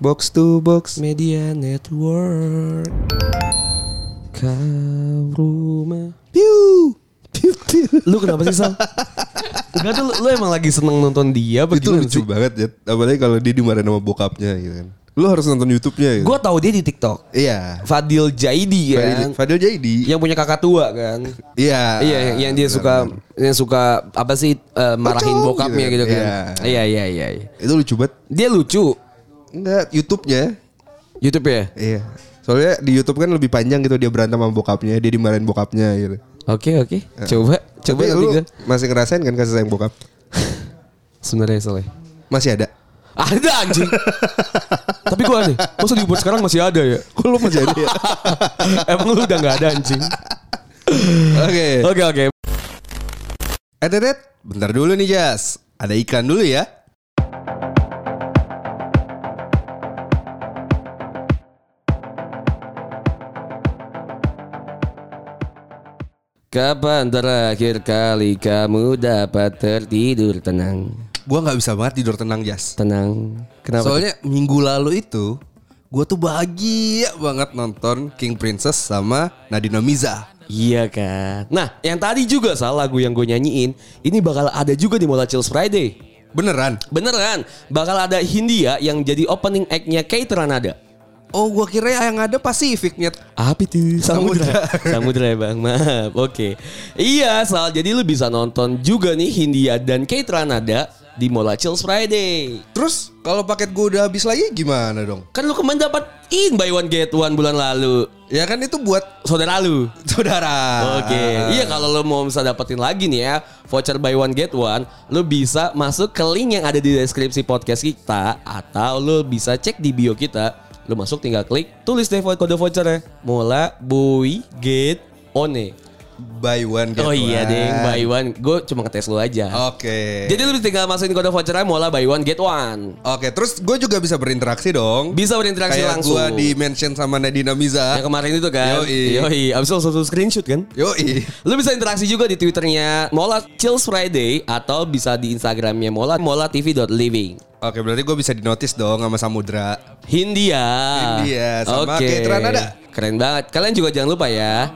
Box to box. Media Network. Kau rumah. Piu. Piu, piu. Lu kenapa sih Sal? Enggak tuh lu, lu emang lagi seneng nonton dia apa Itu lucu sih? banget ya. Apalagi kalau dia dimarahin sama bokapnya gitu kan. Lu harus nonton YouTube-nya gitu. Gue tahu dia di TikTok. Iya. Fadil Jaidi Fadil, kan. Fadil Jaidi. Yang punya kakak tua kan. Iya. Iya, yang, yang dia suka yang suka apa sih eh, marahin bokapnya gitu. gitu kan. Iya. Iya, iya, iya. iya. Itu lucu banget. Dia lucu. Enggak, YouTube-nya. YouTube ya? Iya. Soalnya di YouTube kan lebih panjang gitu dia berantem sama bokapnya, dia dimarahin bokapnya gitu. Oke, oke. Coba coba Tapi nanti lu gua. masih ngerasain kan kasih sayang bokap? Sebenarnya soalnya. Masih ada. Ada anjing. Tapi gua aneh, masa dibuat sekarang masih ada ya? Kok lu masih ada ya? Emang lu udah gak ada anjing. Oke. Oke, oke. Eh, Dedet, bentar dulu nih Jas. Ada iklan dulu ya. Kapan terakhir kali kamu dapat tertidur tenang? Gua nggak bisa banget tidur tenang Jas. Tenang. Kenapa? Soalnya minggu lalu itu gua tuh bahagia banget nonton King Princess sama Nadine Miza. Iya kan. Nah, yang tadi juga salah lagu yang gue nyanyiin, ini bakal ada juga di Mola Chills Friday. Beneran? Beneran, bakal ada Hindia yang jadi opening act-nya Kate Ranada. Oh, gua kira yang ada Pasifik nyet. Apa itu? Samudra. Samudra ya bang, maaf. Oke. Iya, Sal. Jadi lu bisa nonton juga nih Hindia dan Kate Ranada di Mola Chills Friday. Terus kalau paket gua udah habis lagi gimana dong? Kan lu kemarin dapatin buy one get one bulan lalu. Ya kan itu buat Saudara lu. saudara. Oke, iya kalau lo mau bisa dapetin lagi nih ya voucher buy one get one, lo bisa masuk ke link yang ada di deskripsi podcast kita atau lo bisa cek di bio kita. Lo masuk tinggal klik, tulis deh kode vouchernya. Mola boy get one. Buy one get Oh iya one. deh, buy one. Gue cuma ngetes lo aja. Oke. Jadi lo tinggal masukin kode vouchernya Mola buy one get one. Oke, terus gue juga bisa berinteraksi dong. Bisa berinteraksi Kayak langsung. gue di mention sama Nadina Miza. yang kemarin itu kan. Yoi. Yoi. Abis itu langsung screenshot kan. Yoi. Lu bisa interaksi juga di Twitternya Mola Chills Friday atau bisa di Instagramnya Mola molatv.living. Oke, berarti gue bisa dinotis dong sama Samudra. Hindia. Hindia sama Oke. Kate Ranada. Keren banget. Kalian juga jangan lupa ya.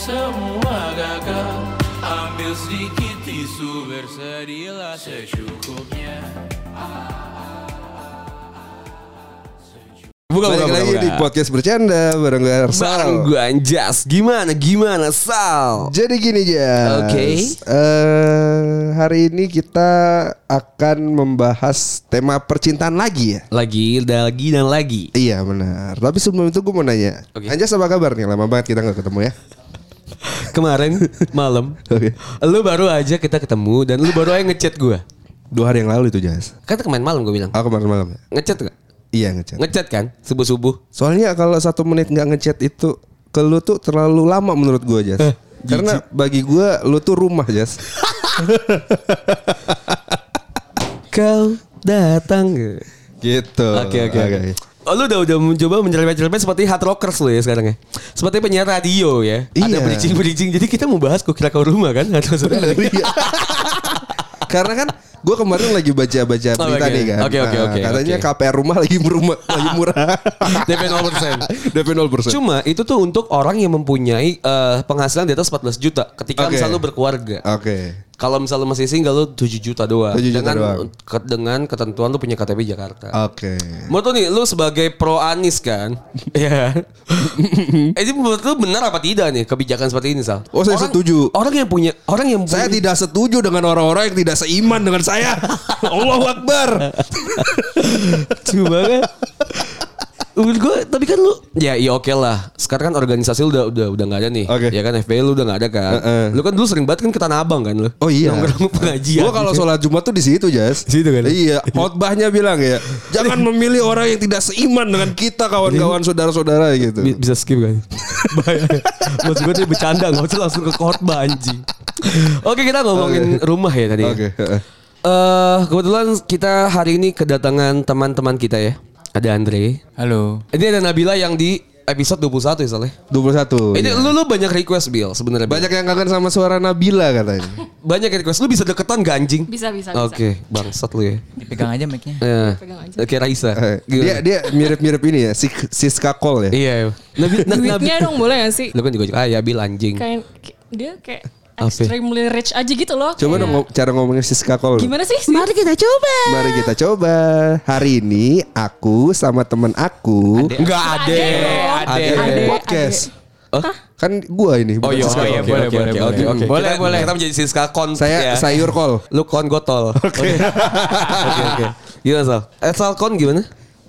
Semua gagal Ambil sedikit tisu Bersedilah secukupnya Buka, Balik lagi di podcast bercanda bareng gue Arsal. Bareng gue Anjas. Gimana? Gimana Sal? Jadi gini Jas. Oke. Eh, hari ini kita akan membahas tema percintaan lagi ya. Lagi, lagi dan lagi. Iya benar. Tapi sebelum itu gue mau nanya. Oke. Anjas apa kabar nih? Lama banget kita nggak ketemu ya. Kemarin malam, Oke. lu baru aja kita ketemu dan lu baru aja ngechat gue. Dua hari yang lalu itu Jas. Kan kemarin malam gue bilang. Aku kemarin malam ya. Ngechat gak? Iya ngechat. Ngechat kan? Subuh-subuh. Soalnya kalau satu menit nggak ngechat itu ke lu tuh terlalu lama menurut gue Jas. Eh, Karena bagi gue lu tuh rumah Jas. Kau datang. gitu. Oke oke oke. Oh, lu udah udah mencoba menyerempet-nyerempet seperti hard rockers lu ya sekarang ya. Seperti penyiar radio ya. Ada Iya. bridging-bridging. Jadi kita mau bahas kok kira kau rumah kan? Iya. Karena kan gue kemarin lagi baca-baca Oh, berita oke. nih kan. Oke, oke, Nah, oke, Katanya oke. KPR rumah lagi murah, lagi murah. DP 0%. DP 0%. Cuma itu tuh untuk orang yang mempunyai eh, penghasilan di atas 14 juta ketika Oke. misalnya lu berkeluarga. Oke. Kalau misalnya masih single lu 7 juta doang. 7 juta dengan doang. ke- dengan ketentuan lu punya KTP Jakarta. Oke. Menurut lu nih, lu sebagai pro Anis kan? Iya. eh, Ini menurut lu benar apa tidak nih kebijakan seperti ini, Sal? Oh, saya setuju. Orang yang punya, orang yang Saya punya, tidak setuju dengan orang-orang yang tidak seiman dengan saya. Allahu Akbar. Coba kan? Menurut gue, tapi kan lu ya iya oke lah. Sekarang kan organisasi lu udah udah udah nggak ada nih. Oke. Ya kan FPI lu udah nggak ada kan. Heeh. Lu kan dulu sering banget kan ke Tanah Abang kan lu. Oh iya. Nongkrong pengajian. Gua kalau sholat Jumat tuh di situ, Jas. Di situ kan? Iya, khotbahnya bilang ya, jangan memilih orang yang tidak seiman dengan kita kawan-kawan saudara-saudara gitu. Bi- bisa skip kan? Bahaya. Maksud gue dia bercanda nggak usah langsung ke khotbah anjing. Oke kita ngomongin rumah ya tadi. ya. Oke, heeh. Eh kebetulan kita hari ini kedatangan teman-teman kita ya. Ada Andre. Halo. Ini ada Nabila yang di episode 21 ya soalnya. 21. Ini iya. lu, lu banyak request Bill sebenarnya. Banyak yang kangen sama suara Nabila katanya. banyak request. Lu bisa deketan gak anjing? Bisa, bisa, bisa. Oke, bangsat lu ya. Dipegang aja mic-nya. Ya. Pegang aja. Oke Raisa. Eh, Gimana? dia dia mirip-mirip ini ya, si Siska Kol ya. Iya. Nabi, na, Nabi. Duitnya dong boleh gak sih? Lu kan juga kaya Bill anjing. Kayak dia kayak? Extremely rich aja gitu loh. Coba dong ngom- cara ngomongin Siska Kol. Gimana sih? Mari kita coba. Mari kita coba. Hari ini aku sama temen aku Enggak ada. Ade, Ada. Ade. podcast. Kan gua ini. Oh iya, Siska oh iya, boleh, boleh, boleh. oke. Boleh, Kita- boleh. Kita menjadi Siska Kon. Saya ya. sayur kol. Lu kon gotol. Oke. Oke oke. Gimana Sal? Eh Sal kon gimana?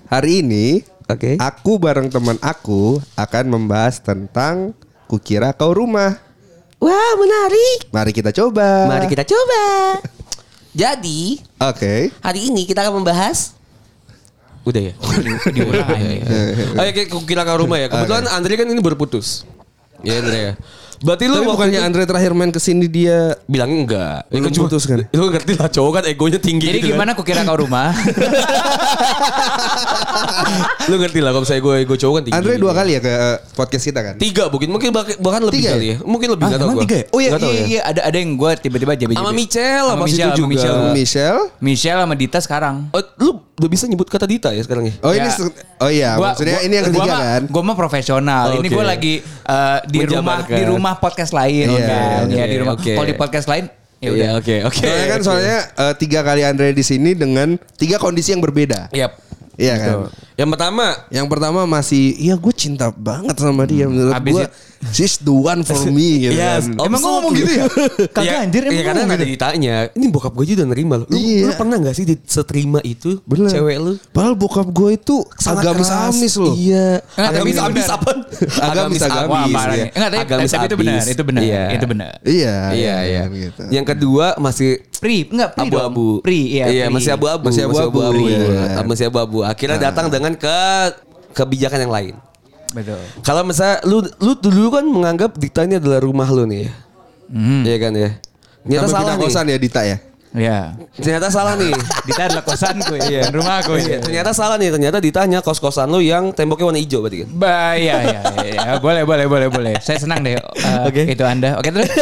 Hari ini Oke. aku bareng teman aku akan membahas tentang kukira kau rumah. Wah menarik. Mari kita coba. Mari kita coba. Jadi Oke. hari ini kita akan membahas Udah ya. Diulang aja. Ayo kita ke rumah ya. Kebetulan Andre kan ini berputus. Ya Andre ya. Berarti lu Tapi bukannya itu Andre terakhir main ke sini dia bilang enggak. Ya Belum kan cuma- putus kan? Lu ngerti lah cowok kan egonya tinggi Jadi gitu kan. gimana aku kira kau rumah? Lu ngerti lah kalau saya gue ego cowok kan tinggi. Andre gitu. dua kali ya ke eh, podcast kita kan? Tiga mungkin mungkin bahkan lebih Tiga kali ya. Mungkin lebih Ah, nggak tahu tiga ya? Oh iya, iya, ya. iya. Ada, ada yang gue tiba-tiba jabe Sama Michelle Sama sama Michelle, juga. Michelle. Michelle. Michelle sama Dita sekarang. Oh, lu udah bisa nyebut kata Dita ya sekarang ya? Oh ini Ya. se- Oh iya, maksudnya ini yang ketiga kan? Gua mah profesional. Ini gue lagi eh, di rumah di rumah podcast lain Iya, kan. oke, ya di rumah. oke. Kalau di podcast lain ya Iya, udah. oke, oke. Soalnya kan oke. soalnya eh, tiga kali Andre di sini dengan tiga kondisi yang berbeda. Yap. Iya kan? Yang pertama, Yang pertama masih, iya gue cinta banget sama dia. Menurut gue, she's the one for me gitu Yes. kan. Emang gua ngomong gitu ya? Kagak anjir emang Iya gua karena ngomong ada gitu. ditanya Ini bokap gue juga udah nerima lu Lu, Iya. lu pernah gak sih seterima itu Bener. Cewek lu Padahal bokap gue itu Sangat agamis-amis loh. Iya Enggak, tapi Agamis itu abis benar. apa? Agamis, agamis. Wah, parah ya. nih. Enggak, tapi, Agamis tapi itu benar, itu benar, Iya. itu benar. Iya, Iya iya Gitu. Yang kedua masih Pri, enggak pri dong. abu-abu. Pri, iya. Iya, pri. masih abu-abu. Masih abu-abu, iya. Masih abu-abu. Akhirnya datang dengan ke kebijakan yang lain. Betul. Kalau misalnya lu lu dulu kan menganggap Dita ini adalah rumah lu nih ya. Hmm. Iya kan ya. Ternyata Sampai salah nih. kosan ya Dita ya? Iya. Ternyata salah nih. Dita adalah kosanku ya, bukan rumahku Iya, ya. ternyata salah nih. Ternyata ditanya kos-kosan lu yang temboknya warna hijau berarti kan. Bah, iya, iya, iya, iya. Boleh, boleh, boleh, boleh. Saya senang deh. uh, Oke. Itu Anda. Oke, terus.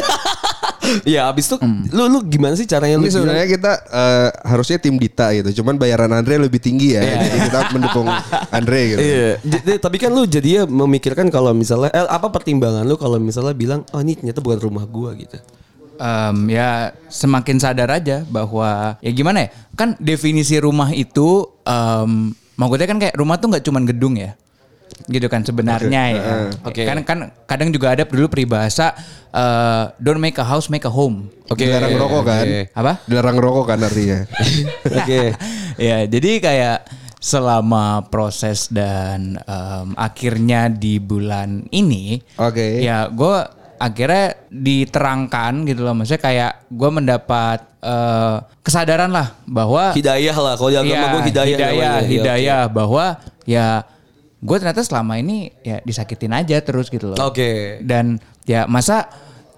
Iya, abis itu lu lu gimana sih caranya lu Ini sebenarnya kita eh, harusnya tim Dita gitu. Cuman bayaran Andre lebih tinggi ya. Jadi kita mendukung Andre gitu. Iya, Jadi, tapi kan lu jadi ya memikirkan kalau misalnya eh, apa pertimbangan lu kalau misalnya bilang oh ini ternyata bukan rumah gua gitu. Em, ya semakin sadar aja bahwa ya gimana ya kan definisi rumah itu um, maksudnya kan kayak rumah tuh nggak cuman gedung ya gitu kan sebenarnya ya Oke. kan kan kadang juga ada dulu peribahasa eh, don't make a house make a home Oke. Dilarang rokok kan? oke. apa Dilarang rokok kan artinya. Oke. ya jadi kayak selama proses dan em, akhirnya di bulan ini Oke. ya gue akhirnya diterangkan gitu loh maksudnya kayak gue mendapat eh, kesadaran lah bahwa Hidayah lah kalau agama ya, gua hidayah. hidayah, namanya. Iya, hidayah bahwa ya gue ternyata selama ini ya disakitin aja terus gitu loh Oke. dan ya masa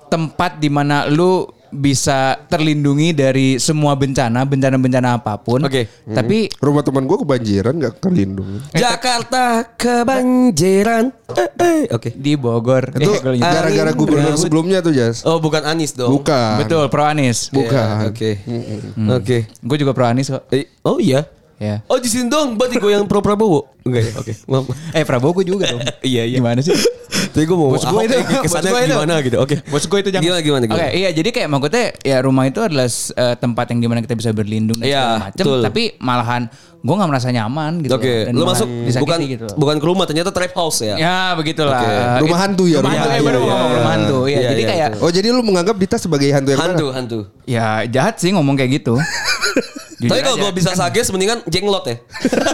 tempat di mana lu bisa terlindungi dari semua bencana bencana-bencana apa pun Oke. tapi Rumah teman gue kebanjiran gak kelindung. Jakarta kebanjiran. Eh, eh. Oke. di Bogor Itu eh, lupa. gara-gara gubernur sebelumnya tuh Jas. Oh bukan Anis dong. Bukan. betul pro Anies Bukan. Iya, Oke. Oke. gue juga pro Anies kok Eh, Oh iya. Ya Oh di sini dong berarti gue yang pro Prabowo. Enggak ya. Oke. Maaf. eh Prabowo gue juga dong Iya, iya. gimana sih Tapi gue mau Bos gue itu, kesannya gue itu. gimana gitu. Oke. Bos gue itu jangan. Gimana gimana gimana. Oke, iya jadi kayak maksudnya ya rumah itu adalah eh, tempat yang di mana kita bisa berlindung dan Iya, segala macam. betul. Tapi malahan gue nggak merasa nyaman gitu. Oke, dan lu masuk bukan gitu. bukan ke rumah ternyata trap house ya. Ya begitulah. Oke. Eh, Rumah hantu ya, Rumah hantu ya hantu. baru Iya, ngomong iya. rumah hantu. Ya, Iya, jadi iya, kayak. Oh jadi lu menganggap Dita sebagai hantu yang Hantu, mana? hantu. ya jahat sih ngomong kayak gitu. Jujur Tapi kalau gue bisa sages mendingan jenglot ya.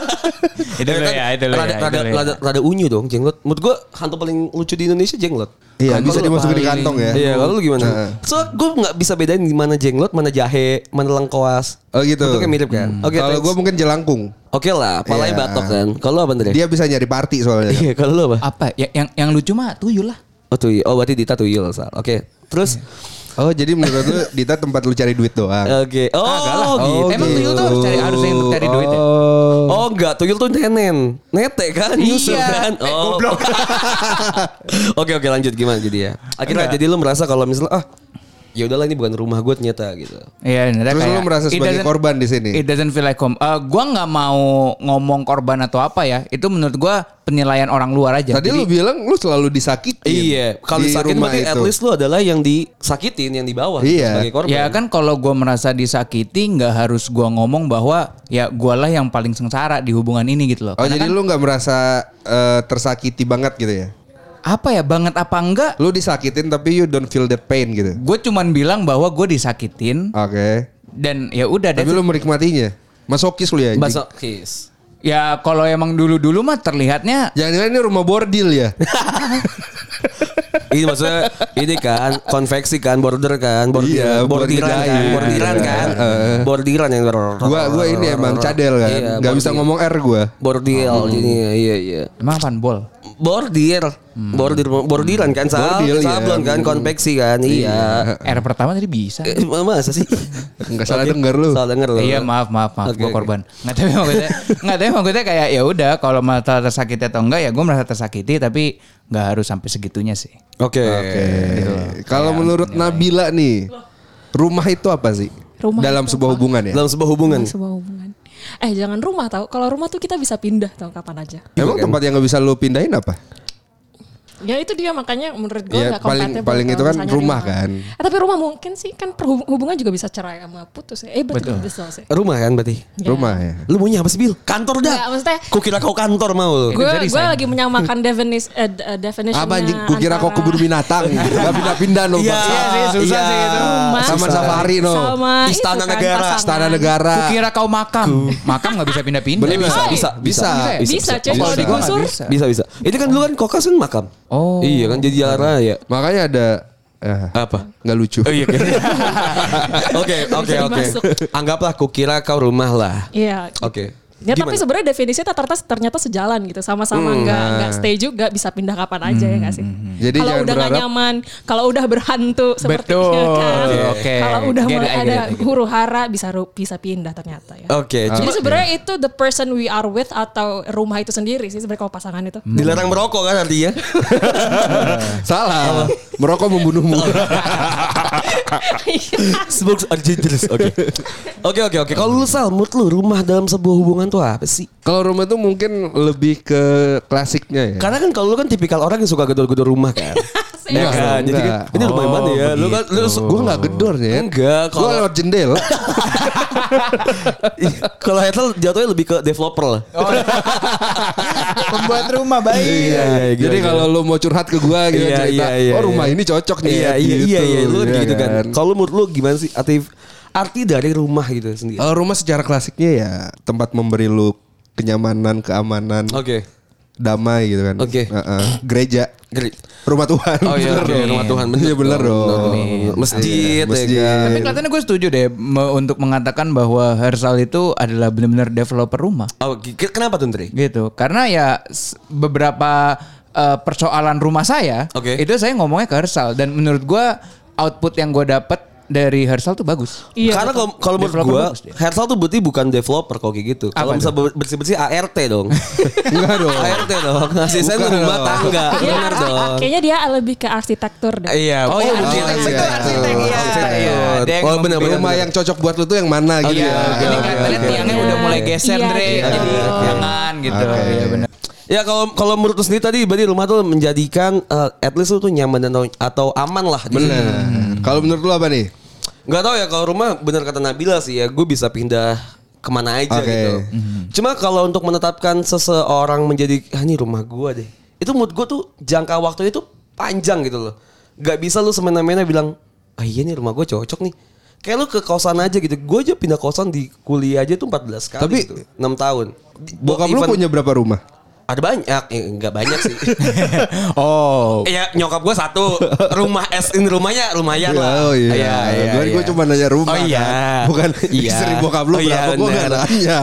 itu dulu kan ya, itu rada, ya, rada, dulu ya. rada, rada unyu dong jenglot. Menurut gue hantu paling lucu di Indonesia jenglot. Iya, bisa dimasukin di kantong ya. Iya, kalau lu gimana? So, gue nggak bisa bedain di mana jenglot, mana jahe, mana lengkoas. Oh gitu. Bentuknya mirip kan? Oke, Kalau gue mungkin jelangkung. Oke lah, palanya Iya. batok kan. Kalau apa Andre? Dia bisa nyari party soalnya. Iya, kalau lu apa? Apa? Ya, yang yang lucu mah tuyul lah. Oh tuyul. Oh berarti Dita tuyul. Oke. Terus Oh jadi menurut lu Dita tempat lu cari duit doang. Oke. Oh, lah. gitu. Emang tuyul tuh harus cari harus yang cari duit ya? Oh. Oh enggak, tuyul tuh nenen. Nete kan, nyusul Iya. kan. Eh, Oh. oke oke lanjut gimana jadi ya. Akhirnya jadi lu merasa kalau misalnya ah ya udahlah ini bukan rumah gue ternyata gitu. Iya, ternyata Terus kayak, lu merasa sebagai korban di sini? It doesn't feel like home. Eh, gua nggak mau ngomong korban atau apa ya. Itu menurut gua penilaian orang luar aja. Tadi Jadi- lu bilang lu selalu disakitin. Iya, kalau di sakit rumah berarti at itu. least lu adalah yang disakitin, yang di bawah Iya. sebagai korban. Ya kan kalau gua merasa disakiti nggak harus gua ngomong bahwa ya gua lah yang paling sengsara di hubungan ini gitu loh. Oh Karena jadi kan lu nggak merasa eh, tersakiti banget gitu ya? Apa ya banget apa enggak? Lu disakitin tapi you don't feel the pain gitu. Gue cuman bilang bahwa gue disakitin Oke. dan ya udah Tapi lu menikmatinya. Masokis lu ya anjing. Kiss. Ya kalau emang dulu-dulu mah terlihatnya Jangan-jangan ini rumah bordil ya? Ini maksudnya ini kan konveksi kan border kan Iya, bordiran bordiran kan bordiran Iya. kan Heeh. bordiran yang gua gua ini emang cadel kan. Iya, Gak bisa ngomong R gua. bordil ini iya iya emang apaan bordir bordir bordiran kan sab Bordil, iya. sablon kan konveksi kan iya R pertama tadi bisa. Eh, masa sih Enggak salah Oke. denger lu. salah denger lu Iya maaf maaf maaf gue oke. korban. Nggak tapi maksudnya nggak tapi maksudnya kayak ya udah kalau masalah tersakiti atau enggak ya gue merasa tersakiti tapi nggak harus sampai segitunya sih. oke Oke. Kalau menurut Nabila nih, rumah itu apa sih? Rumah Dalam sebuah apa? hubungan ya? dalam sebuah hubungan sebuah hubungan. Eh jangan rumah tau. Kalau rumah tuh kita bisa pindah tau kapan aja. Emang kan? tempat yang gak bisa lu pindahin apa? Ya itu dia makanya menurut gue Iya, nggak paling- paling itu kan rumah kan. Eh, tapi rumah mungkin sih kan hubungan juga bisa cerai sama putus ya. Eh betul betul sih. rumah kan berarti Ya. Rumah ya. lu maunya apa sih Bil kantor dah Nggak, maksudnya- Kuk kira kau kantor mau Gue bisa gue lagi menyamakan definis eh, d- eh, definitionnya Apa anjing? Gue kira antara kebun binatang. Gak pindah-pindah no. Iya, sih, susah sih itu. rumah Taman safari no. sama Istana itu kan, negara. pasangan. Istana negara. Kukira kau makam, makam nggak bisa pindah-pindah. Bisa, bisa, Bisa. bisa, Bisa, bisa. kalau Bisa. digusur. Bisa. bisa, bisa. Ini kan dulu kan kokas kan makam. Oh. Iya kan jadi jalan raya. Makanya ada eh, Apa? nggak lucu. Oh iya. Oke, oke, oke. Anggaplah kukira kau rumah lah. Iya. Oke. Ya tapi sebenarnya definisinya ternyata ternyata sejalan gitu sama-sama Hmm. nggak nggak stay juga bisa pindah kapan aja ya nggak sih Jadi kalau udah berharap- nyaman kalau udah berhantu sepertinya kan Oke. kalau udah Get it, ada it, huru hara bisa bisa pindah ternyata ya Oke, jadi cuma sebenarnya itu the person we are with atau rumah itu sendiri sih sebenarnya kalau pasangan itu dilarang merokok kan artinya. Salah. Merokok membunuhmu. Smoke are dangerous. Oke. Oke, oke, oke. Kalau lu Sal, menurut lu rumah dalam sebuah hubungan tuh apa sih? Kalau rumah itu mungkin lebih ke klasiknya ya. Karena kan kalau lu kan tipikal orang yang suka gedor-gedor rumah kan. Iya Enggak, kan? Jadi kan enggak. ini rumah yang mana ya? Lu kan lu Gue nggak gedor ya. Enggak, Gue kalau lewat jendela. kalau Hetel jatuhnya lebih ke developer lah. Pembuat rumah baik. Iya, iya, Jadi gila, kalau lu mau curhat ke gue gitu Iya, cerita, iya, iya, oh rumah iya. ini cocok nih. Iya, ya, iya, gitu. iya, iya, lu kan Iya gitu kan. Kalau menurut lu gimana sih arti arti dari rumah gitu sendiri? Kalau rumah secara klasiknya ya tempat memberi lu kenyamanan, keamanan, Oke. damai gitu kan. Oke. Heeh. Gereja, Great. rumah Tuhan. Oh iya, dong. rumah Tuhan bener. Iya bener dong. Bener. Masjid, masjid. ya kan? Tapi kelihatannya gue setuju deh me- untuk mengatakan bahwa Hersal itu adalah benar-benar developer rumah. Oh, kenapa tuh, Ndre? Gitu. Karena ya beberapa eh, persoalan rumah saya Oke. itu saya ngomongnya ke Hersal dan menurut gua output yang gue dapat dari Hersal tuh bagus. Iya, Karena kalau kalau menurut gua. Hersal tuh berarti bukan developer kok kayak gitu. Kalau bisa bersih-bersih ART dong. Enggak dong. ART dong. Asisten Bukan rumah tangga. Dia Bener arsi- dong. kayaknya dia lebih ke arsitektur deh Iya. Oh, iya, Oh, arsitek. iya, iya. arsitek. Iya, Arsitek. iya. Oh, benar benar. rumah yang cocok buat lu tuh yang mana gitu. Iya, ya. ini oke, tiangnya udah mulai geser, Iya, Dre. Jadi jangan gitu. Oke. Iya benar. Ya kalau kalau menurut lu sendiri tadi berarti rumah tuh menjadikan eh, at least lu tuh nyaman dan atau, aman lah Bener. situ. Kalau menurut lu apa nih? Gak tau ya kalau rumah bener kata Nabila sih ya gue bisa pindah ke mana aja Oke. gitu. Cuma kalau untuk menetapkan seseorang menjadi ah ini rumah gue deh. Itu menurut gue tuh jangka waktu itu panjang gitu loh. Gak bisa lu semena-mena bilang ah iya nih rumah gue cocok nih. Kayak lu ke kosan aja gitu. Gue aja pindah kosan di kuliah aja tuh 14 kali Tapi- gitu. 6 tahun. Bokap lu punya berapa rumah? Ada banyak, eh, enggak banyak sih. oh. Iya nyokap gue satu rumah es in rumahnya lumayan lah. Oh iya. Iya, iya, gue iya. cuma nanya rumah. Oh iya. kan. Bukan Iya. istri bokap lu Oh iya, berapa gue bener. nanya.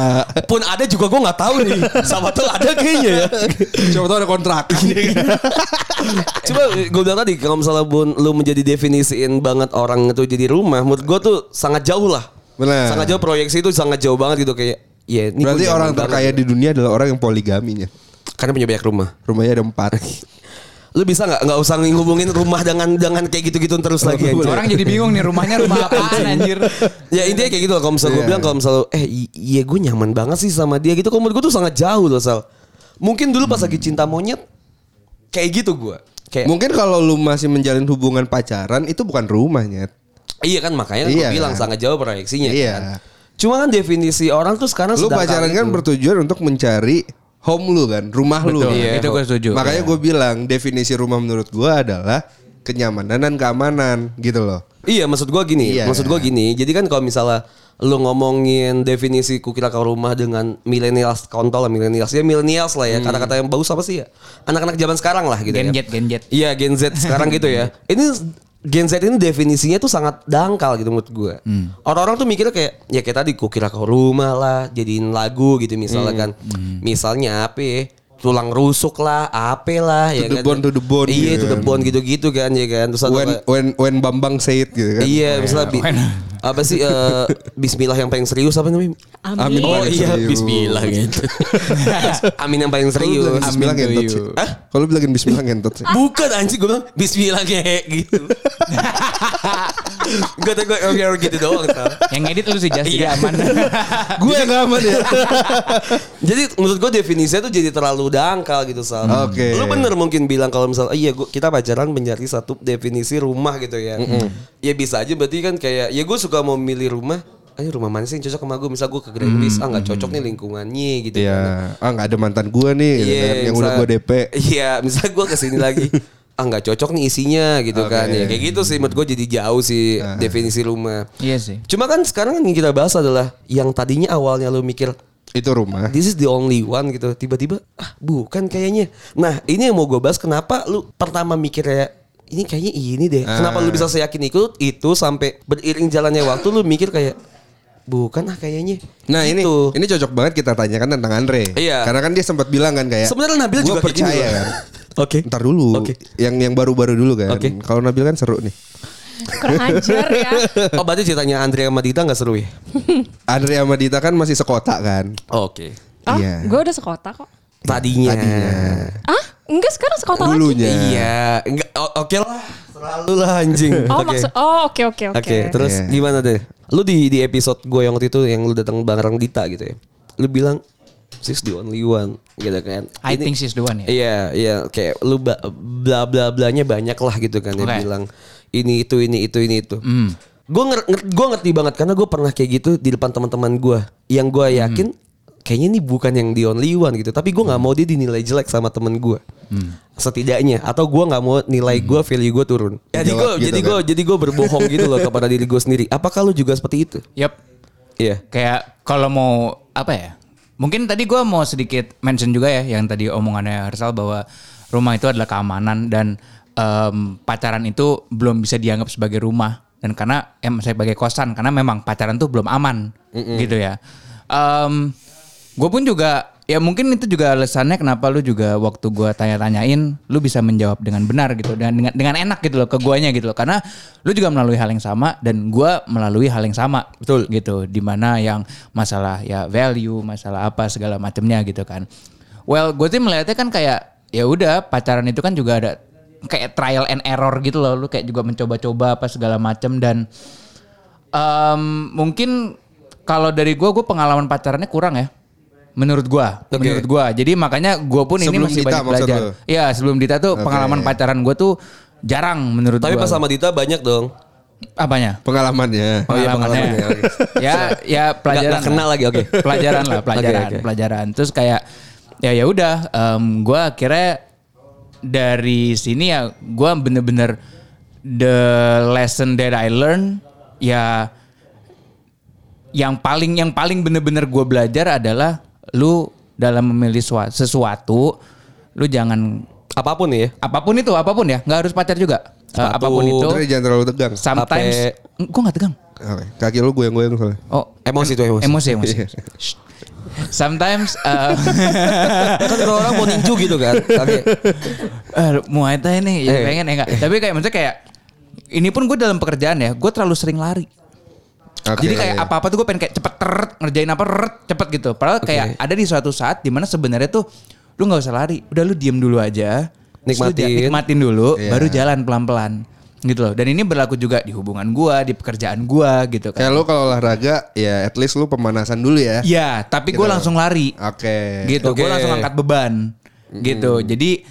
Pun ada juga gue nggak tahu nih. Sama tuh ada kayaknya ya. Coba tau ada kontrak. Coba gue bilang tadi kalau misalnya bun lu menjadi definisiin banget orang itu jadi rumah, menurut gue tuh sangat jauh lah. Benar. Sangat jauh proyeksi itu sangat jauh banget gitu kayak. Ya, ini Berarti orang terkaya di dunia adalah orang yang poligaminya. Karena punya banyak rumah. Rumahnya ada empat. Lu bisa nggak nggak usah ngehubungin rumah dengan dengan kayak gitu-gitu terus lagi anjir. Orang jadi bingung nih rumahnya rumah apaan anjir. Ya intinya kayak gitu lah. Kalau misalnya gue Iya. bilang kalau misalnya eh iya gue nyaman banget sih sama dia gitu. Kalau menurut gue tuh sangat jauh loh Sal. Mungkin dulu pas lagi cinta monyet kayak gitu gue. Kayak Mungkin kalau lu masih menjalin hubungan pacaran itu bukan rumahnya. iya kan makanya Iya gue bilang kan? sangat jauh proyeksinya Iya. kan. Cuma kan definisi orang tuh sekarang Lu pacaran kan itu. bertujuan untuk mencari home lu kan, rumah lu. Betul, Iya. itu gue setuju. Makanya gue bilang definisi rumah menurut gue adalah kenyamanan dan keamanan gitu loh. Iya maksud gue gini, Iya. maksud gue gini. Jadi kan kalau misalnya lu ngomongin definisi kukira kau rumah dengan millennials kontol lah millennials ya millennials lah ya kata-kata yang bagus apa sih ya anak-anak zaman sekarang lah gitu Gen ya Z, Gen Z. Iya Gen Z sekarang gitu ya. Ini Gen Z ini definisinya tuh sangat dangkal gitu menurut gue. Orang-orang tuh mikirnya kayak ya kayak tadi kukira kau rumah lah, jadiin lagu gitu misalnya kan. Misalnya apa? ya, Tulang rusuk lah, apa lah To ya the kan. bone, to the bone Iya, gitu to the kan. bone gitu-gitu kan ya kan. Terus When when when Bambang say it gitu kan. Iya, misalnya bi- apa sih eh, Bismillah yang paling serius apa namanya? Amin. Oh paling iya, serius. Bismillah gitu. Amin yang paling serius. bilangin Bismillah Amin to ngentot sih. Hah? Kalau lu bilangin Bismillah ngentot sih. Bukan anjing gue bilang Bismillah kayak gitu. gue tuh gue oke gitu doang. Sal. Yang ngedit lu sih Jas, jadi Iya. aman. gue yang gak aman ya. Jadi menurut gue definisinya tuh jadi terlalu dangkal gitu Sal. Oke. Lu bener mungkin bilang kalau misalnya iya gua, kita pacaran mencari satu definisi rumah gitu ya. Ya bisa aja berarti kan kayak ya gue suka mau milih rumah. Ayo rumah mana sih yang cocok sama gue? Misal gue ke Grand Beach, ah nggak cocok nih lingkungannya gitu. kan. Iya. Ah nggak ada mantan gue nih gitu Iya, kan, yang udah misal- gue DP. Iya, misalnya gue ke sini lagi, ah nggak cocok nih isinya gitu Oke. kan. Ya kayak gitu sih menurut gue jadi jauh sih definisi rumah. Iya sih. Cuma kan sekarang yang kita bahas adalah yang tadinya awalnya lu mikir Itu rumah. this is the only one gitu, tiba-tiba ah bukan kayaknya. Nah ini yang mau gue bahas kenapa lu pertama mikir kayak ini kayaknya ini deh. Kenapa lu bisa seyakin ikut itu sampai beriring jalannya waktu lu mikir kayak bukan ah kayaknya. Nah ini Gitu. ini cocok banget kita tanyakan tentang Andre. Iya. Karena kan dia sempat bilang kan kayak. Sebenarnya Nabil "Gua juga kayak gini percaya loh." kan. Oke. Ntar dulu. Oke. Yang yang baru-baru dulu kan. Oke. Kalau Nabil kan seru nih. Kurang ajar ya. Oh berarti ceritanya Andrea sama Dita gak seru ya? Andre sama Dita kan masih sekota kan. Oke. Oh, Iya. gue udah sekota kok. Tadinya. Ah, enggak sekarang sekota lagi. Hulunya. Iya, enggak oke lah. Selalu lah anjing. Oh, Oke. maksud oh oke oke oke. Oke, terus Iya. gimana deh? Lu di di episode gue yang waktu itu yang lu datang bareng Dita gitu ya. Lu bilang she's the only one gitu kan. I Ini- think she's the one ya. Iya, iya kayak lu ba- bla bla blanya banyak lah gitu kan yang Oke. bilang ini itu ini itu ini itu. Hmm. Gue nger- ngerti banget karena gue pernah kayak gitu di depan teman-teman gue yang gue Hmm. Kayaknya ini bukan yang the only one gitu. Tapi gue nggak mau dia dinilai jelek sama temen gue. Hmm. Setidaknya atau gue nggak mau nilai gue value gue turun. Jadi gue gitu jadi gue kan. jadi gue berbohong gitu loh kepada diri gue sendiri. Apakah lu juga seperti itu? Yap. Iya. Kayak kalau mau apa ya? Mungkin tadi gua mau sedikit mention juga ya yang tadi omongannya Hersal bahwa rumah itu adalah keamanan dan em, pacaran itu belum bisa dianggap sebagai rumah dan karena em saya sebagai kosan karena memang pacaran tuh belum aman gitu ya. Em gue pun juga ya mungkin itu juga alasannya kenapa lu juga waktu gua tanya-tanyain lu bisa menjawab dengan benar gitu dan dengan dengan enak gitu loh ke guanya gitu loh. Karena lu juga melalui hal yang sama dan gua melalui hal yang sama Betul. gitu. Di mana yang masalah ya value masalah apa segala macamnya gitu kan. Well gue sih melihatnya kan kayak ya udah pacaran itu kan juga ada kayak trial and error gitu loh. Lu kayak juga mencoba-coba apa segala macam dan em, mungkin kalau dari gue gue pengalaman pacarannya kurang ya menurut gua Oke. menurut gua jadi makanya gue pun ini Sebelum masih Dita banyak belajar? Iya sebelum Dita tuh Oke. pengalaman pacaran gue tuh jarang menurut Tapi gua pas sama Dita banyak dong. apanya Pengalamannya. Oh iya, pengalamannya. pengalamannya, ya ya pelajaran nggak kenal lah. lagi, oke. pelajaran lah pelajaran Oke, oke. pelajaran terus kayak ya ya udah em, gua akhirnya dari sini ya gua bener-bener the lesson that I learn ya yang paling yang paling bener-bener gue belajar adalah lu dalam memilih sua- sesuatu lu jangan Apa pun ya. apa pun itu apa pun ya nggak harus pacar juga Eh, Sepatu. apa pun itu Udah jangan terlalu tegang. sometimes gue nggak tegang Oke, Kaki lu goyang-goyang soalnya. oh Emosi tuh emosi. emosi emosi Shh. sometimes eh, kan kalau orang mau ninju gitu kan. Oke. eh, Muay Thai nih ya Eh. pengen ya enggak tapi kayak maksudnya kayak ini pun gue dalam pekerjaan ya gue terlalu sering lari Oke. Jadi kayak apa-apa tuh gue pengen kayak cepet teret, ngerjain apa teret, cepet gitu. Padahal kayak ada di suatu saat di mana sebenarnya tuh lu nggak usah lari, udah lu diem dulu aja, Terus lu Nikmatin. nikmatin dulu, Iya. baru jalan pelan-pelan gitu loh. Dan ini berlaku juga di hubungan gua, di pekerjaan gua gitu Kayak kan. lu kalau olahraga ya at least lu pemanasan dulu ya. Iya, tapi Gitu. langsung lari Oke. gitu. Gue Oke. langsung angkat beban gitu. Jadi,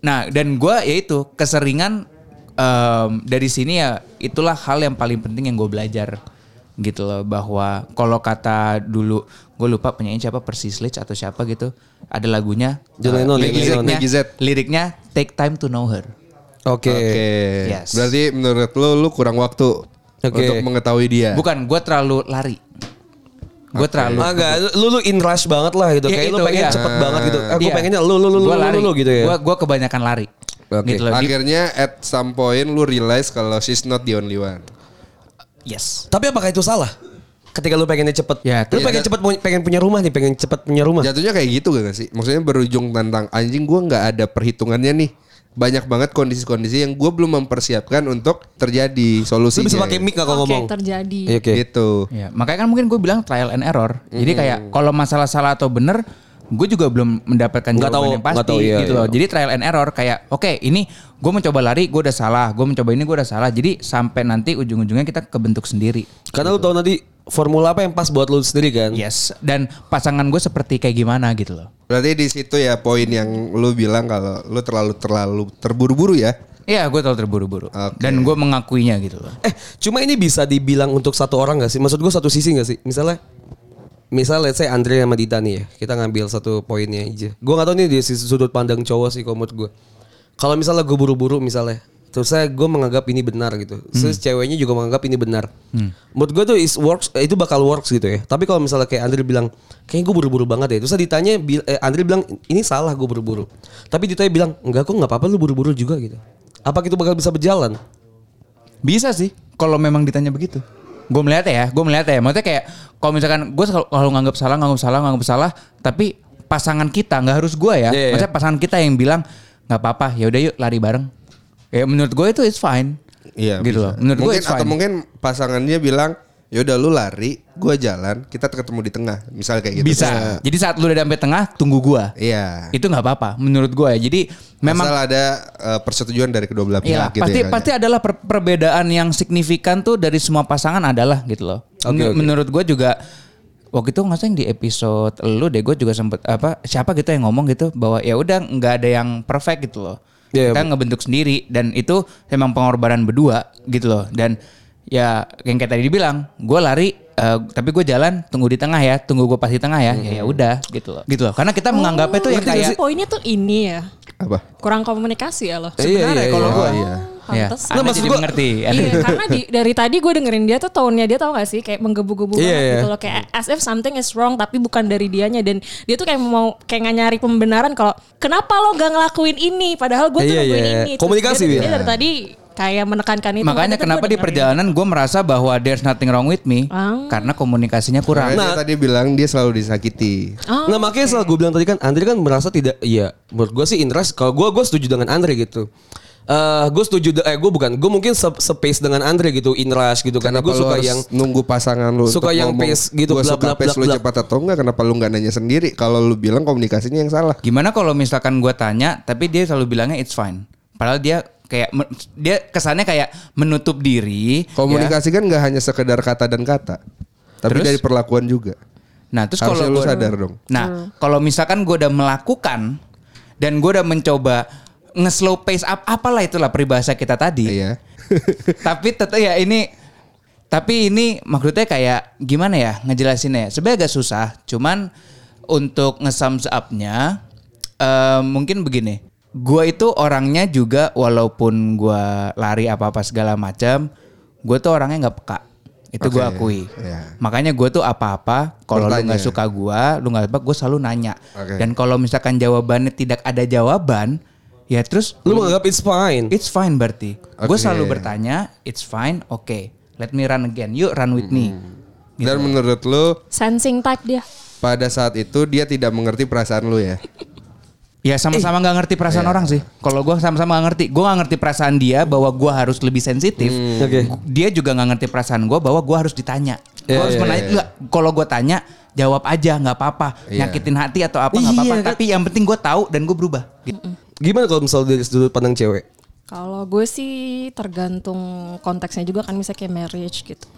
nah dan gua ya itu keseringan em, dari sini ya itulah hal yang paling penting yang gue belajar gitu loh bahwa kalau kata dulu gue lupa penyanyi siapa Persis Sledge atau siapa gitu ada lagunya John eh, Lennon, John Lennon. Liriknya take time to know her Oke. Oke. Yes. Berarti menurut lu lu kurang waktu Oke. untuk mengetahui dia. bukan gue terlalu lari gue terlalu Agak lu lu in rush banget lah gitu. Iya, Kayak lu itu, pengen iya. cepet banget gitu. Aku Iya. pengennya lu lu lu lu Gua lu, lari. lu gitu ya. Gua gua kebanyakan lari. Oke. Gitu loh. Akhirnya at some point lu realize kalau she's not the only one. Yes. Tapi apakah itu salah? Ketika lu pengennya cepet. Ya, lu pengen cepet punya- pengen punya rumah nih, pengen cepet punya rumah. Jatuhnya kayak gitu gak sih? Maksudnya berujung tentang anjing gua nggak ada perhitungannya nih. Banyak banget kondisi-kondisi yang gue belum mempersiapkan untuk terjadi Lu solusinya. bisa pakai mic gak kalau Oke, ngomong? terjadi. Iya, Oke. Gitu. Ya, makanya kan mungkin gue bilang trial and error. Jadi kayak kalau masalah salah atau bener, gue juga belum mendapatkan jawaban tahu, yang pasti tahu, iya, gitu iya. loh. Jadi trial and error kayak oke ini gue mencoba lari gue udah salah, gue mencoba ini gue udah salah. Jadi sampai nanti ujung-ujungnya kita kebentuk sendiri. Karena lu tahu nanti formula apa yang pas buat lu sendiri kan? Yes. Dan pasangan gue seperti kayak gimana gitu loh. Berarti di situ ya poin yang lu bilang kalau lu terlalu terlalu terburu-buru ya. Iya, gue terlalu terburu-buru. Oke. Dan gue mengakuinya gitu loh. Eh, cuma ini bisa dibilang untuk satu orang gak sih? Maksud gue satu sisi gak sih? Misalnya, misal let's say Andre sama Dita nih ya, kita ngambil satu poinnya aja. Gue gak tahu nih sisi sudut pandang cowok sih menurut gue. Kalau misalnya gue buru-buru misalnya, terus saya gue menganggap ini benar gitu. Terus ceweknya juga menganggap ini benar. Menurut gue tuh is works, eh, itu bakal works gitu ya. Tapi kalau misalnya kayak Andre bilang, kayaknya gue buru-buru banget ya. Terus saya ditanya, eh, Andre bilang ini salah gue buru-buru. Tapi Dita bilang, enggak kok nggak apa-apa lu buru-buru juga gitu. Apa itu bakal bisa berjalan? Bisa sih kalau memang ditanya begitu. Gue melihat ya, gue melihat ya. Maksudnya kayak kalau misalkan gue kalau nganggap salah, nganggap salah, nganggap salah, tapi pasangan kita nggak harus gue ya. Iya, iya. Maksudnya pasangan kita yang bilang nggak apa-apa, ya udah yuk lari bareng. Ya menurut gue itu it's fine. Iya. gitu bisa. loh. Menurut gue atau mungkin pasangannya bilang, "Yaudah lu lari, gua jalan, kita ketemu di tengah." Misal kayak gitu. Bisa. Jadi saat lu udah sampai tengah, tunggu gue. Iya. Itu nggak apa-apa menurut gue ya. Jadi memang Asal ada eh, persetujuan dari kedua belah Iya, pihak gitu pasti ya. Kak, pasti ya. adalah per- perbedaan yang signifikan tuh dari semua pasangan adalah gitu loh. Oke, Men- oke. Menurut gue juga waktu itu nggak di episode lu deh gue juga sempet apa siapa gitu yang ngomong gitu bahwa ya udah nggak ada yang perfect gitu loh. Iya, Kita ngebentuk sendiri dan itu memang pengorbanan berdua gitu loh dan ya yang kayak tadi dibilang gue lari eh, tapi gue jalan tunggu di tengah ya tunggu gue pas di tengah ya ya ya udah gitu loh gitu loh karena kita menganggapnya tuh yang ngerti gak kayak sih? Poinnya tuh ini ya. Apa? Kurang komunikasi ya loh. Iya, sebenarnya iya, kalau iya. gue Oh, iya. ya Pantes. Anda maksud jadi gua- mengerti Iya, karena di, dari tadi gue dengerin dia tuh tone-nya dia tau gak sih kayak menggebu-gebu Iya, banget iya. gitu loh kayak as if something is wrong tapi bukan dari dianya dan dia tuh kayak mau kayak nggak nyari pembenaran kalau kenapa lo gak ngelakuin ini padahal gue tuh Iya, ngelakuin iya. ini. Terus Komunikasi, dia, Bil. dia dari tadi kayak menekankan itu. Makanya tuh kenapa di perjalanan gue merasa bahwa there's nothing wrong with me Ah. karena komunikasinya kurang. Makanya dia tadi bilang dia selalu disakiti. Oh, nah makanya setelah gue bilang tadi kan Andre kan merasa tidak iya menurut gue sih interest kalau gue gue setuju dengan Andre gitu Eh gue setuju eh gue bukan gue mungkin se space dengan Andre gitu in rush gitu karena gue Kenapa suka harus yang nunggu pasangan lu suka yang ngomong, pace gitu, gua bla, suka bla, pace bla, lu cepat atau enggak kenapa lu nggak nanya sendiri kalau lu bilang komunikasinya yang salah Gimana kalau misalkan gue tanya tapi dia selalu bilangnya it's fine. Padahal dia kayak dia kesannya kayak menutup diri. komunikasi kan nggak hanya sekedar kata dan kata tapi Terus? dari perlakuan juga ya. Nah terus kalau lu sadar dong. Nah kalau misalkan gue udah melakukan dan gue udah mencoba nge-slow pace up apalah itulah peribahasa kita tadi. iya tapi tetap ya ini tapi ini maksudnya kayak gimana ya ngejelasinnya sebenarnya agak susah cuman untuk nge-sums up-nya eh, mungkin begini gua itu orangnya juga walaupun gua lari apa apa segala macam gue tuh orangnya nggak peka Itu gue Oke, akui. iya. Makanya gue tuh apa-apa kalau lu nggak suka gue, lu nggak apa, gue selalu nanya. Oke. Dan kalau misalkan jawabannya tidak ada jawaban, ya terus Lu menganggap it's fine. It's fine berarti. Gue Oke. selalu bertanya, it's fine, oke. Let me run again. Yuk run with me. Dan menurut lu Sensing type dia. pada saat itu dia tidak mengerti perasaan lu ya. Ya sama-sama nggak ngerti perasaan orang sih. Kalau gue sama-sama nggak ngerti, gue nggak ngerti perasaan dia bahwa gue harus lebih sensitif. Oke. Dia juga nggak ngerti perasaan gue bahwa gue harus ditanya. Gue Iya, harus iya, menanya. nggak, Kalau gue tanya, jawab aja nggak apa-apa. Iya. Nyakitin hati atau apa nggak Iya, apa-apa. kan? Tapi yang penting gue tahu dan gue berubah. Gitu. Gimana kalau misalnya dari sudut pandang cewek? Kalau gue sih tergantung konteksnya juga kan misalnya kayak marriage gitu.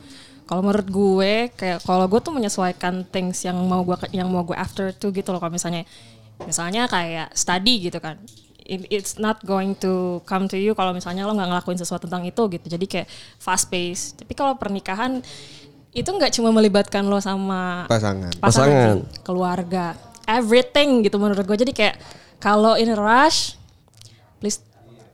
Kalau menurut gue kayak kalau gue tuh menyesuaikan things yang mau gue yang mau gue after tuh gitu loh kalau misalnya misalnya kayak study gitu kan. It- It's not going to come to you kalau misalnya lo nggak ngelakuin sesuatu tentang itu gitu. Jadi kayak fast pace. Tapi kalau pernikahan itu nggak cuma melibatkan lo sama Pasangan. Pasangan. sih, keluarga, everything gitu menurut gue. Jadi kayak kalau in a rush, please,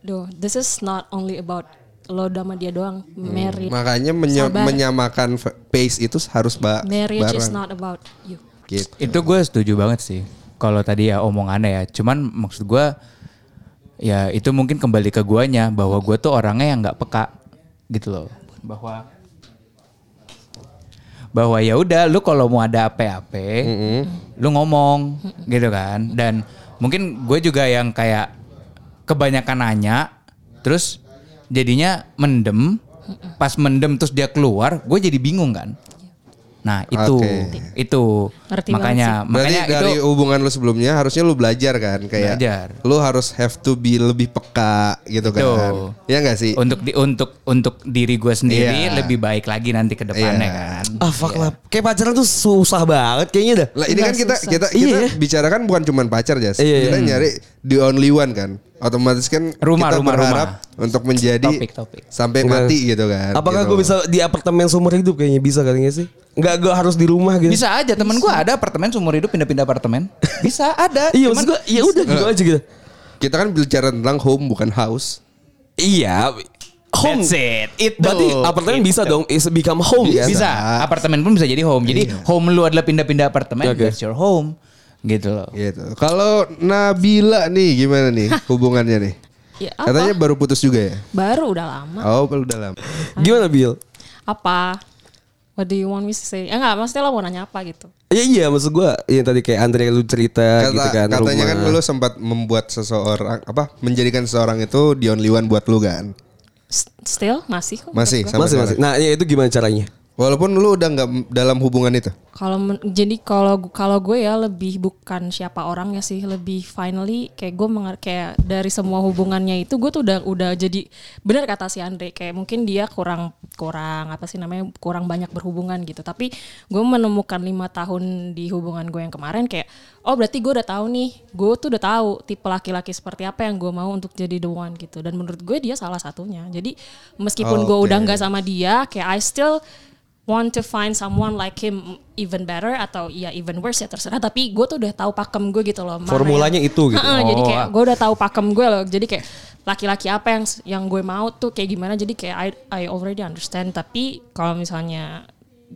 do this is not only about lo sama dia doang, married. Makanya menye- Sabar. menyamakan pace itu harus ba Marriage is bareng. not about you. Gitu. Itu gue setuju banget sih. Kalau tadi ya omongannya ya. Cuman maksud gue ya itu mungkin kembali ke guanya bahwa gue tuh orangnya yang nggak peka gitu loh. Bahwa bahwa ya udah lu kalau mau ada apa-apa lu ngomong gitu kan dan mungkin gue juga yang kayak kebanyakan nanya terus jadinya mendem pas mendem terus dia keluar gue jadi bingung kan nah itu Oke. itu Ngerti makanya Berarti makanya dari itu hubungan lu sebelumnya harusnya lu belajar kan kayak Belajar. lu harus have to be lebih peka gitu Betul. kan. Ya enggak sih? untuk di untuk untuk diri gue sendiri Iya. lebih baik lagi nanti ke depannya Iya. kan Ah fuck lah. Kayak pacaran tuh susah banget kayaknya dah. Lah ini kan Nggak kita susah. kita Iya, kita ya. bicarakan bukan cuma pacar Jas. Iya, kita iya. nyari the only one kan. Otomatis kan Rumah, kita rumah, berharap rumah. untuk menjadi Topik, topik. sampai mati gitu kan. Apakah gitu. gue bisa di apartemen seumur hidup kayaknya bisa kali nggak sih? Enggak gue harus di rumah gitu. bisa aja temen gue ada apartemen seumur hidup pindah-pindah apartemen bisa ada Iya maksud gue ya udah gitu aja gitu. Kita kan bicara tentang home bukan house. Iya. Home. That's it. Itu. Berarti apartemen bisa Itu. dong is become home kan? bisa apartemen pun bisa jadi home jadi home lu adalah pindah-pindah apartemen Oke. that's your home gitu loh Gitu. Kalau Nabila nih gimana nih hubungannya nih? Ya, apa? Katanya baru putus juga ya? Baru udah lama. Oh, baru dalam. Gimana Bill? Apa? What do you want me to say? Ya enggak, maksudnya lo mau nanya apa gitu. Iya iya maksud gue yang tadi kayak Andre lu cerita Kata, gitu kan. katanya rumah. kan lu sempat membuat seseorang apa menjadikan seseorang itu the only one buat lu kan? Still masih kok. Masih masih masih. Nah ya itu gimana caranya? Walaupun lu udah nggak dalam hubungan itu. Kalau jadi kalau kalau gue ya lebih bukan siapa orangnya sih, lebih finally kayak gue menger kayak dari semua hubungannya itu gue tuh udah udah jadi benar kata si Andre kayak mungkin dia kurang kurang apa sih namanya kurang banyak berhubungan gitu. Tapi gue menemukan lima tahun di hubungan gue yang kemarin kayak oh berarti gue udah tahu nih, gue tuh udah tahu tipe laki-laki seperti apa yang gue mau untuk jadi the one gitu. Dan menurut gue dia salah satunya. Jadi meskipun gue Oke. udah nggak sama dia, kayak I still want to find someone like him even better atau ya even worse ya terserah tapi gue tuh udah tahu pakem gue gitu loh Formulanya yang- itu gitu. Ha-ha, jadi Oh. kayak gue udah tahu pakem gue loh jadi kayak laki-laki apa yang yang gue mau tuh kayak gimana jadi kayak I I already understand tapi kalau misalnya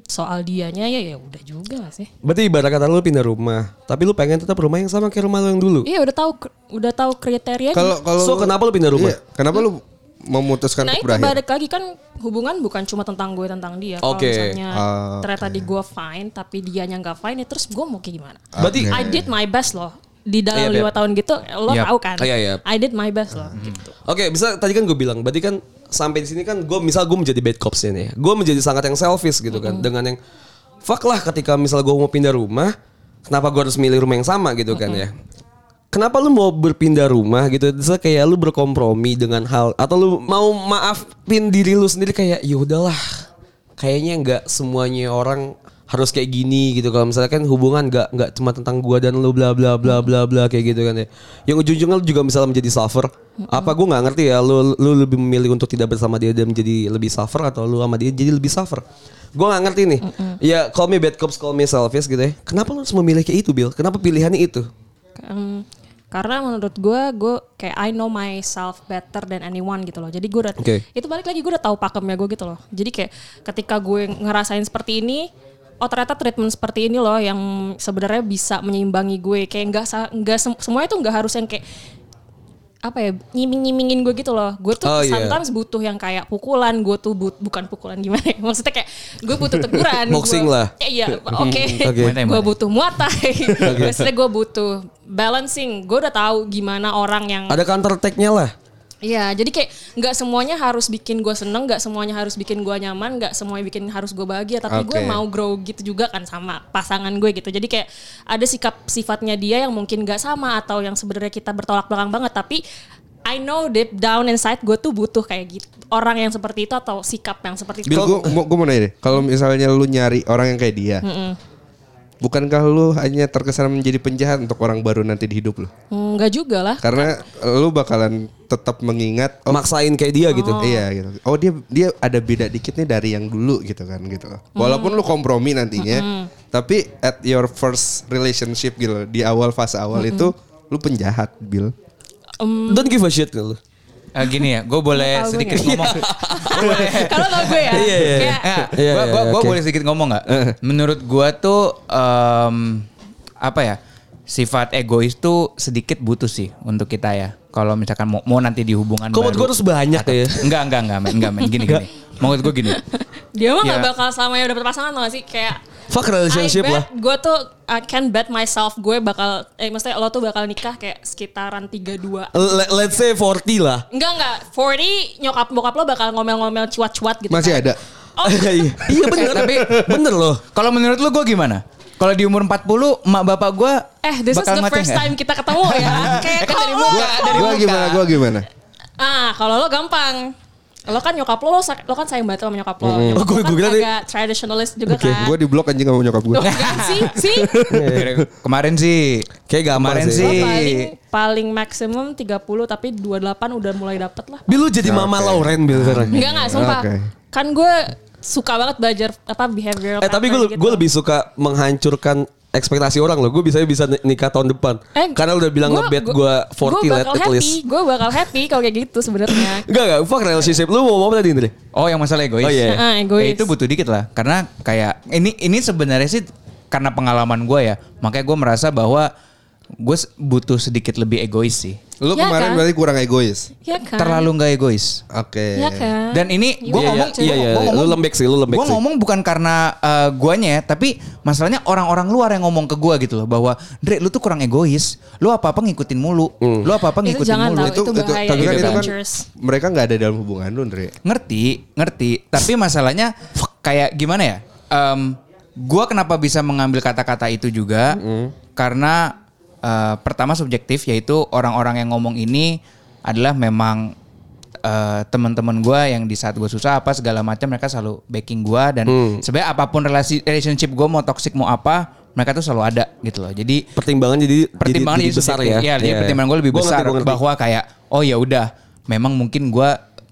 soal dianya ya ya udah juga gak sih Berarti ibarat kata lu pindah rumah, tapi lu pengen tetap rumah yang sama kayak rumah lu yang dulu. iya udah tahu udah tahu kriteria Kalau kalau So, kenapa lu pindah rumah? Iya, kenapa lu memutuskan Nah untuk berakhir? balik lagi kan hubungan bukan cuma tentang gue tentang dia. Kalau Oke. misalnya Ah, ternyata di gue fine tapi dianya nggak fine ya terus gue mau kayak gimana? Berarti I did my best loh. Di dalam Iya, lima Beb. tahun gitu lo Yap. tahu kan? Iya, iya. I did my best loh gitu. Oke, bisa tadi kan gue bilang, berarti kan sampai di sini kan gue misal gue menjadi bad cops ini, gue menjadi sangat yang selfish gitu kan, dengan yang fuck lah ketika misal gue mau pindah rumah, kenapa gue harus milih rumah yang sama gitu kan ya? Kenapa lu mau berpindah rumah gitu? Terus kayak lu berkompromi dengan hal atau lu mau maafin diri lu sendiri kayak ya udahlah. Kayaknya nggak semuanya orang harus kayak gini gitu. Kalau misalnya kan hubungan nggak nggak cuma tentang gua dan lu bla bla bla bla bla kayak gitu kan ya. Yang ujung-ujungnya lu juga misalnya menjadi suffer. Apa gua nggak ngerti ya lu lu lebih memilih untuk tidak bersama dia dan menjadi lebih suffer atau lu sama dia jadi lebih suffer? Gua nggak ngerti nih. Ya call me bad cops call me selfish gitu ya. Kenapa lu harus memilih kayak itu Bill kenapa pilihannya itu Karena menurut gue, gue kayak I know myself better than anyone gitu loh. Jadi gue udah, Oke. itu balik lagi gue udah tahu pakemnya gue gitu loh. Jadi kayak ketika gue ngerasain seperti ini, oh ternyata treatment seperti ini loh yang sebenarnya bisa menyeimbangi gue. Kayak nggak nggak sem- semua itu nggak harus yang kayak apa ya nyiming-nyimingin gue gitu loh. Gue tuh Oh, iya. sometimes butuh yang kayak pukulan. Gue tuh but, bukan pukulan gimana ya. Maksudnya kayak gue butuh teguran. Boxing Gua- lah. Ya, iya, oke. Thai, Gue Muay Thai. butuh muatai. Maksudnya gue butuh balancing. Gue udah tahu gimana orang yang Ada counter attack-nya lah. Iya, jadi kayak nggak semuanya harus bikin gue seneng, nggak semuanya harus bikin gue nyaman, nggak semuanya bikin harus gue bahagia. Tapi gue Oke. mau grow gitu juga kan sama pasangan gue gitu. Jadi kayak ada sikap sifatnya dia yang mungkin nggak sama atau yang sebenarnya kita bertolak belakang banget. Tapi I know deep down inside gue tuh butuh kayak gitu orang yang seperti itu atau sikap yang seperti itu. Bil, gue mau, gua mau nanya deh. Kalau misalnya lu nyari orang yang kayak dia, bukankah lu hanya terkesan menjadi penjahat untuk orang baru nanti di hidup lu? Enggak juga lah. Karena lu bakalan tetap mengingat, oh Maksain kayak dia gitu. iya gitu. Oh dia dia ada beda dikit nih dari yang dulu gitu kan gitu. Walaupun lu kompromi nantinya, tapi at your first relationship gitu di awal fase awal itu lu penjahat, Bil. Don't give a shit lu. Eh, gini ya, gue boleh gue sedikit nggak? ngomong. Gue. Kalau tau gue ya. Iya, iya, iya. Ya, Iya, gua, iya, oke. boleh sedikit ngomong nggak? Menurut gua tuh em, apa ya? Sifat egois tuh sedikit butuh sih untuk kita ya. Kalau misalkan mau, mau nanti di hubungan Kok baru. gue harus banyak ya? Enggak, enggak, enggak, men. Enggak, men. Gini, gini. Menurut gue gini. dia mah Ya. gak bakal selamanya dapet pasangan tau gak sih? Kayak Fuck relationship lah. Gue tuh I can bet myself gue bakal eh maksudnya lo tuh bakal nikah kayak sekitaran 32. Le- Let's say 40 lah. Enggak enggak, 40 nyokap bokap lo bakal ngomel-ngomel cuat-cuat gitu. Masih kan. ada. Oh, iya iya bener. tapi- bener loh. Kalau menurut lu gue gimana? Kalau di umur 40, emak bapak gue eh this is the first time kita ketemu ya. kayak Kan dari kalau muka, lo- dari Gua gimana? Gua gimana? Ah, kalau lo gampang. Lo kan nyokap lo, lo, lo kan sayang banget sama nyokap lo. Nyokap Oh, gua- lo kan nih- agak traditionalist juga kan. Gue di blok anjing sama nyokap gue. Loh, enggak sih, sih. Kemarin sih. Kayak gampang Kemarin sih. sih. Lo paling paling maksimum 30 tapi 28 udah mulai dapet lah. Bil lu jadi Mama Lauren Bil sekarang. Enggak enggak, sumpah. Oke. Kan gue suka banget belajar apa behavioral Eh tapi gue gitu. gue lebih suka menghancurkan ekspektasi orang loh. Gue bisa bisa nikah tahun depan. Eh, Karena udah bilang ngebet gua- gue 40 gua let at happy, least. Gue bakal happy kalau kayak gitu sebenarnya. Enggak enggak, fuck relationship. Lu mau ngomong apa tadi Indri? Oh yang masalah egois. Oh, iya. Ah, egois. Ya, itu butuh dikit lah. Karena kayak ini ini sebenarnya sih karena pengalaman gue ya. Makanya gue merasa bahwa gue butuh sedikit lebih egois sih. Lu Ya kemarin kan? berarti kurang egois. Ya kan? Terlalu nggak egois. Oke. Ya kan? Dan ini gue Iya, ngomong, iya, iya. gua Lu lembek sih, lu lembek Gue sih. ngomong bukan karena eh, guanya ya, tapi masalahnya orang-orang luar yang ngomong ke gue gitu loh bahwa, Dre, lu tuh kurang egois. Lu apa apa ngikutin mulu. Hmm. Lu apa apa Itu ngikutin jangan mulu. tahu. itu bahaya, tapi kan itu itu kan mereka nggak ada dalam hubungan lu, Andre. Ngerti, ngerti. Tapi masalahnya kayak gimana ya? Em, gua kenapa bisa mengambil kata-kata itu juga? Karena eh, pertama subjektif yaitu orang-orang yang ngomong ini adalah memang eh, teman-teman gua yang di saat gue susah apa segala macam mereka selalu backing gua dan sebenarnya apa pun relasi relationship gue mau toxic mau apa mereka tuh selalu ada gitu loh. Jadi Pertimbangan jadi pertimbangan jadi, jadi besar subjektif. ya. Iya, jadi pertimbangan gue lebih Gua ngerti, besar gua ngerti. bahwa kayak oh ya udah, memang mungkin gue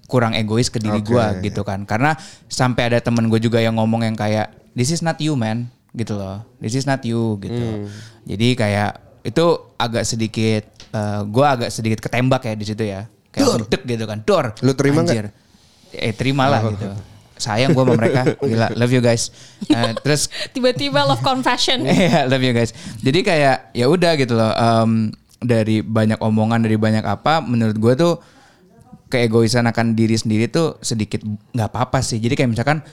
kurang egois ke diri Oke. gue gitu kan. Karena sampai ada temen gue juga yang ngomong yang kayak this is not you man gitu loh. This is not you gitu. Hmm. Jadi kayak itu agak sedikit gue agak sedikit ketembak ya di situ ya. Kayak gitu kan. Dor. Lu terima nggak? Anjir. Eh terimalah gitu. Sayang gue sama mereka. Gila, love you guys. Eh, terus Tiba-tiba love confession. Iya, love you guys. Jadi kayak ya udah gitu loh. em, dari banyak omongan dari banyak apa, menurut gue tuh keegoisan akan diri sendiri tuh sedikit nggak apa-apa sih. Jadi kayak misalkan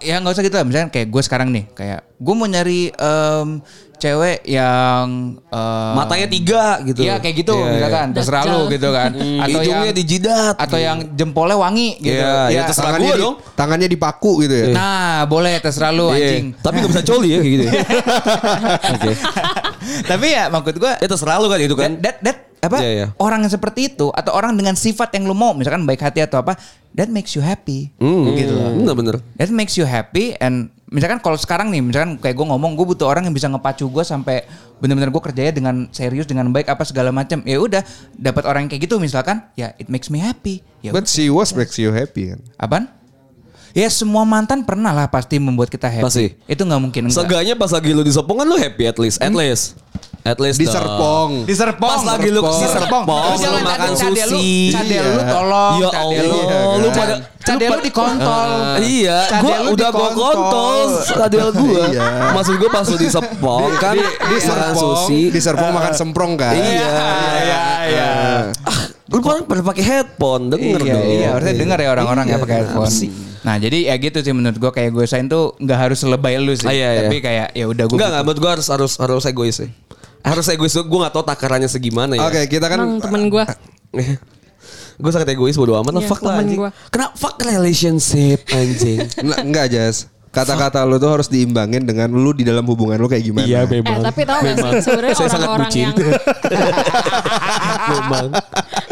ya nggak usah gitu lah. Misalkan kayak gue sekarang nih, kayak gue mau nyari em, cewek yang em, Matanya tiga gitu. Iya kayak gitu Iya, iya. misalkan terserah lu gitu kan. Atau Hidungnya yang di jidat. atau yang jempolnya wangi gitu. Iya, ya terserah Tangannya gua di, dong. tangannya dipaku gitu ya. Nah, boleh terserah lu Iya. anjing. Tapi gak bisa coli ya kayak gitu. ya. Oke. Tapi ya maksud gue Ya terserah lu kan itu kan. That, that, that apa Iya, iya. orang yang seperti itu atau orang dengan sifat yang lu mau misalkan baik hati atau apa that makes you happy Hmm, gitu loh. Bener-bener. That makes you happy and misalkan kalau sekarang nih misalkan kayak gue ngomong gue butuh orang yang bisa ngepacu gue sampai benar-benar gue kerjanya dengan serius dengan baik apa segala macam ya udah dapat orang yang kayak gitu misalkan ya it makes me happy ya But she was makes you happy kan. apaan ya semua mantan pernah lah pasti membuat kita happy Pasti. itu nggak mungkin enggak Seenggaknya pas lagi lu di Sopongan lu happy at least. At least. At least Di. Serpong. Di Serpong. Pas lagi lu Serpong. di Serpong, lu jangan makan lu- sushi. Cadel lu Iya. tolong. Ya cadel Allah, lu. lu pada Cadel lu di kontol. Iya, Cadel gua lu udah gua kontol cadel gua. Iya. Maksud gua pas lu di Serpong kan di, Serpong, sushi. di Serpong makan semprong kan. Iya. Iya, iya. Ah, lu pada pada pakai headphone, denger iya, dong. iya, harusnya denger ya orang-orang Iya, ya pakai headphone. sih? Nah, jadi ya gitu sih menurut gua kayak gue sain tuh nggak harus lebay lu sih. Ah, iya, iya. Tapi kayak ya udah gue Enggak enggak, menurut gua harus harus harus egois sih. Harus egois, gue gak tau takarannya segimana ya. Oke, kita kan Emang temen gue. gue sangat egois bodo amat lah Iya, fuck lah temen anjing. gua. Kenapa fuck relationship anjing? Nggak, enggak Jas. Kata-kata lu tuh harus diimbangin dengan lu di dalam hubungan lu kayak gimana. Iya, Eh tapi tau gak sih sebenarnya sangat orang-orang bucin. yang Memang.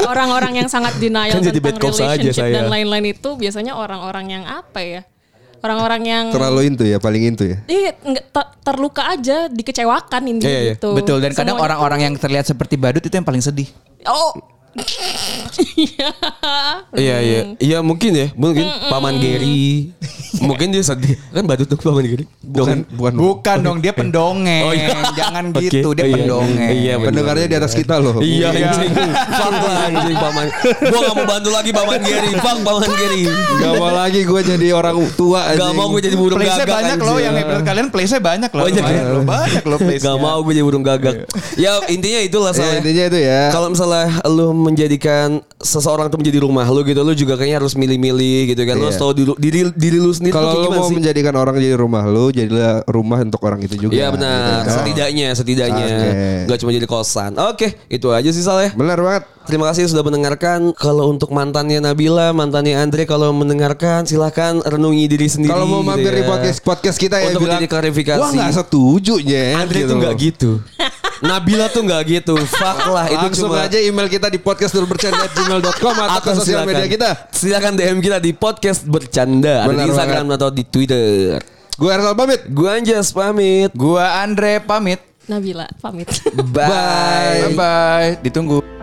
orang-orang yang sangat denial Kan jadi bad tentang aja relationship saya. dan lain-lain itu biasanya orang-orang yang apa ya? Orang-orang yang Terlalu into ya, paling into ya. Ter- terluka aja, dikecewakan intinya Iya, iya. gitu. Betul dan kadang orang-orang yang terlihat seperti badut itu yang paling sedih. Oh. Iya. Iya iya iya mungkin ya mungkin paman Gary mungkin dia sedih kan badut tuh paman Gary Bukan, bukan. Bukan dong, dia pendongeng. Oh, iya. Jangan gitu, dia iya. pendongeng. Iya. Pendengarnya di atas kita loh. Iya anjing Fuck lah anjing paman Gue gak mau bantu lagi paman Gary Fuck paman Gary Gak mau lagi gue jadi orang tua Gak mau gue jadi burung Place-nya gagak banyak loh yang menurut kalian place-nya banyak loh. Oh, iya. Lumayan loh, banyak loh place Gak mau gue jadi burung gagak Ya intinya itulah Ya, soalnya intinya itu ya. Kalau misalnya lu menjadikan seseorang tuh menjadi rumah lu gitu, lu juga kayaknya harus milih-milih gitu kan. Lu Iya. harus tahu diri, diri, diri lu sendiri Kalau lu mau sih. menjadikan orang jadi rumah lu, jadilah rumah untuk orang itu juga. Iya benar, gitu kan. setidaknya setidaknya Oke. nggak cuma jadi kosan. Oke, itu aja sih Sal ya. Benar banget. Terima kasih sudah mendengarkan. Kalau untuk mantannya Nabila, mantannya Andre kalau mendengarkan silahkan renungi diri sendiri. Kalau mau gitu mampir ya. di podcast podcast kita ya Untuk bilang, jadi klarifikasi. Wah nggak setuju ya. Andre tuh nggak gitu. Nabila tuh nggak gitu. Fuck lah itu Langsung cuma aja email kita di podcastbercanda@gmail.com atau ke sosial media kita. Silakan DM kita di podcast bercanda ada di Instagram atau di Twitter. Gue Ersal pamit. Gue Anjas pamit. Gua Andre pamit. Nabila pamit. Bye. Bye bye. Ditunggu.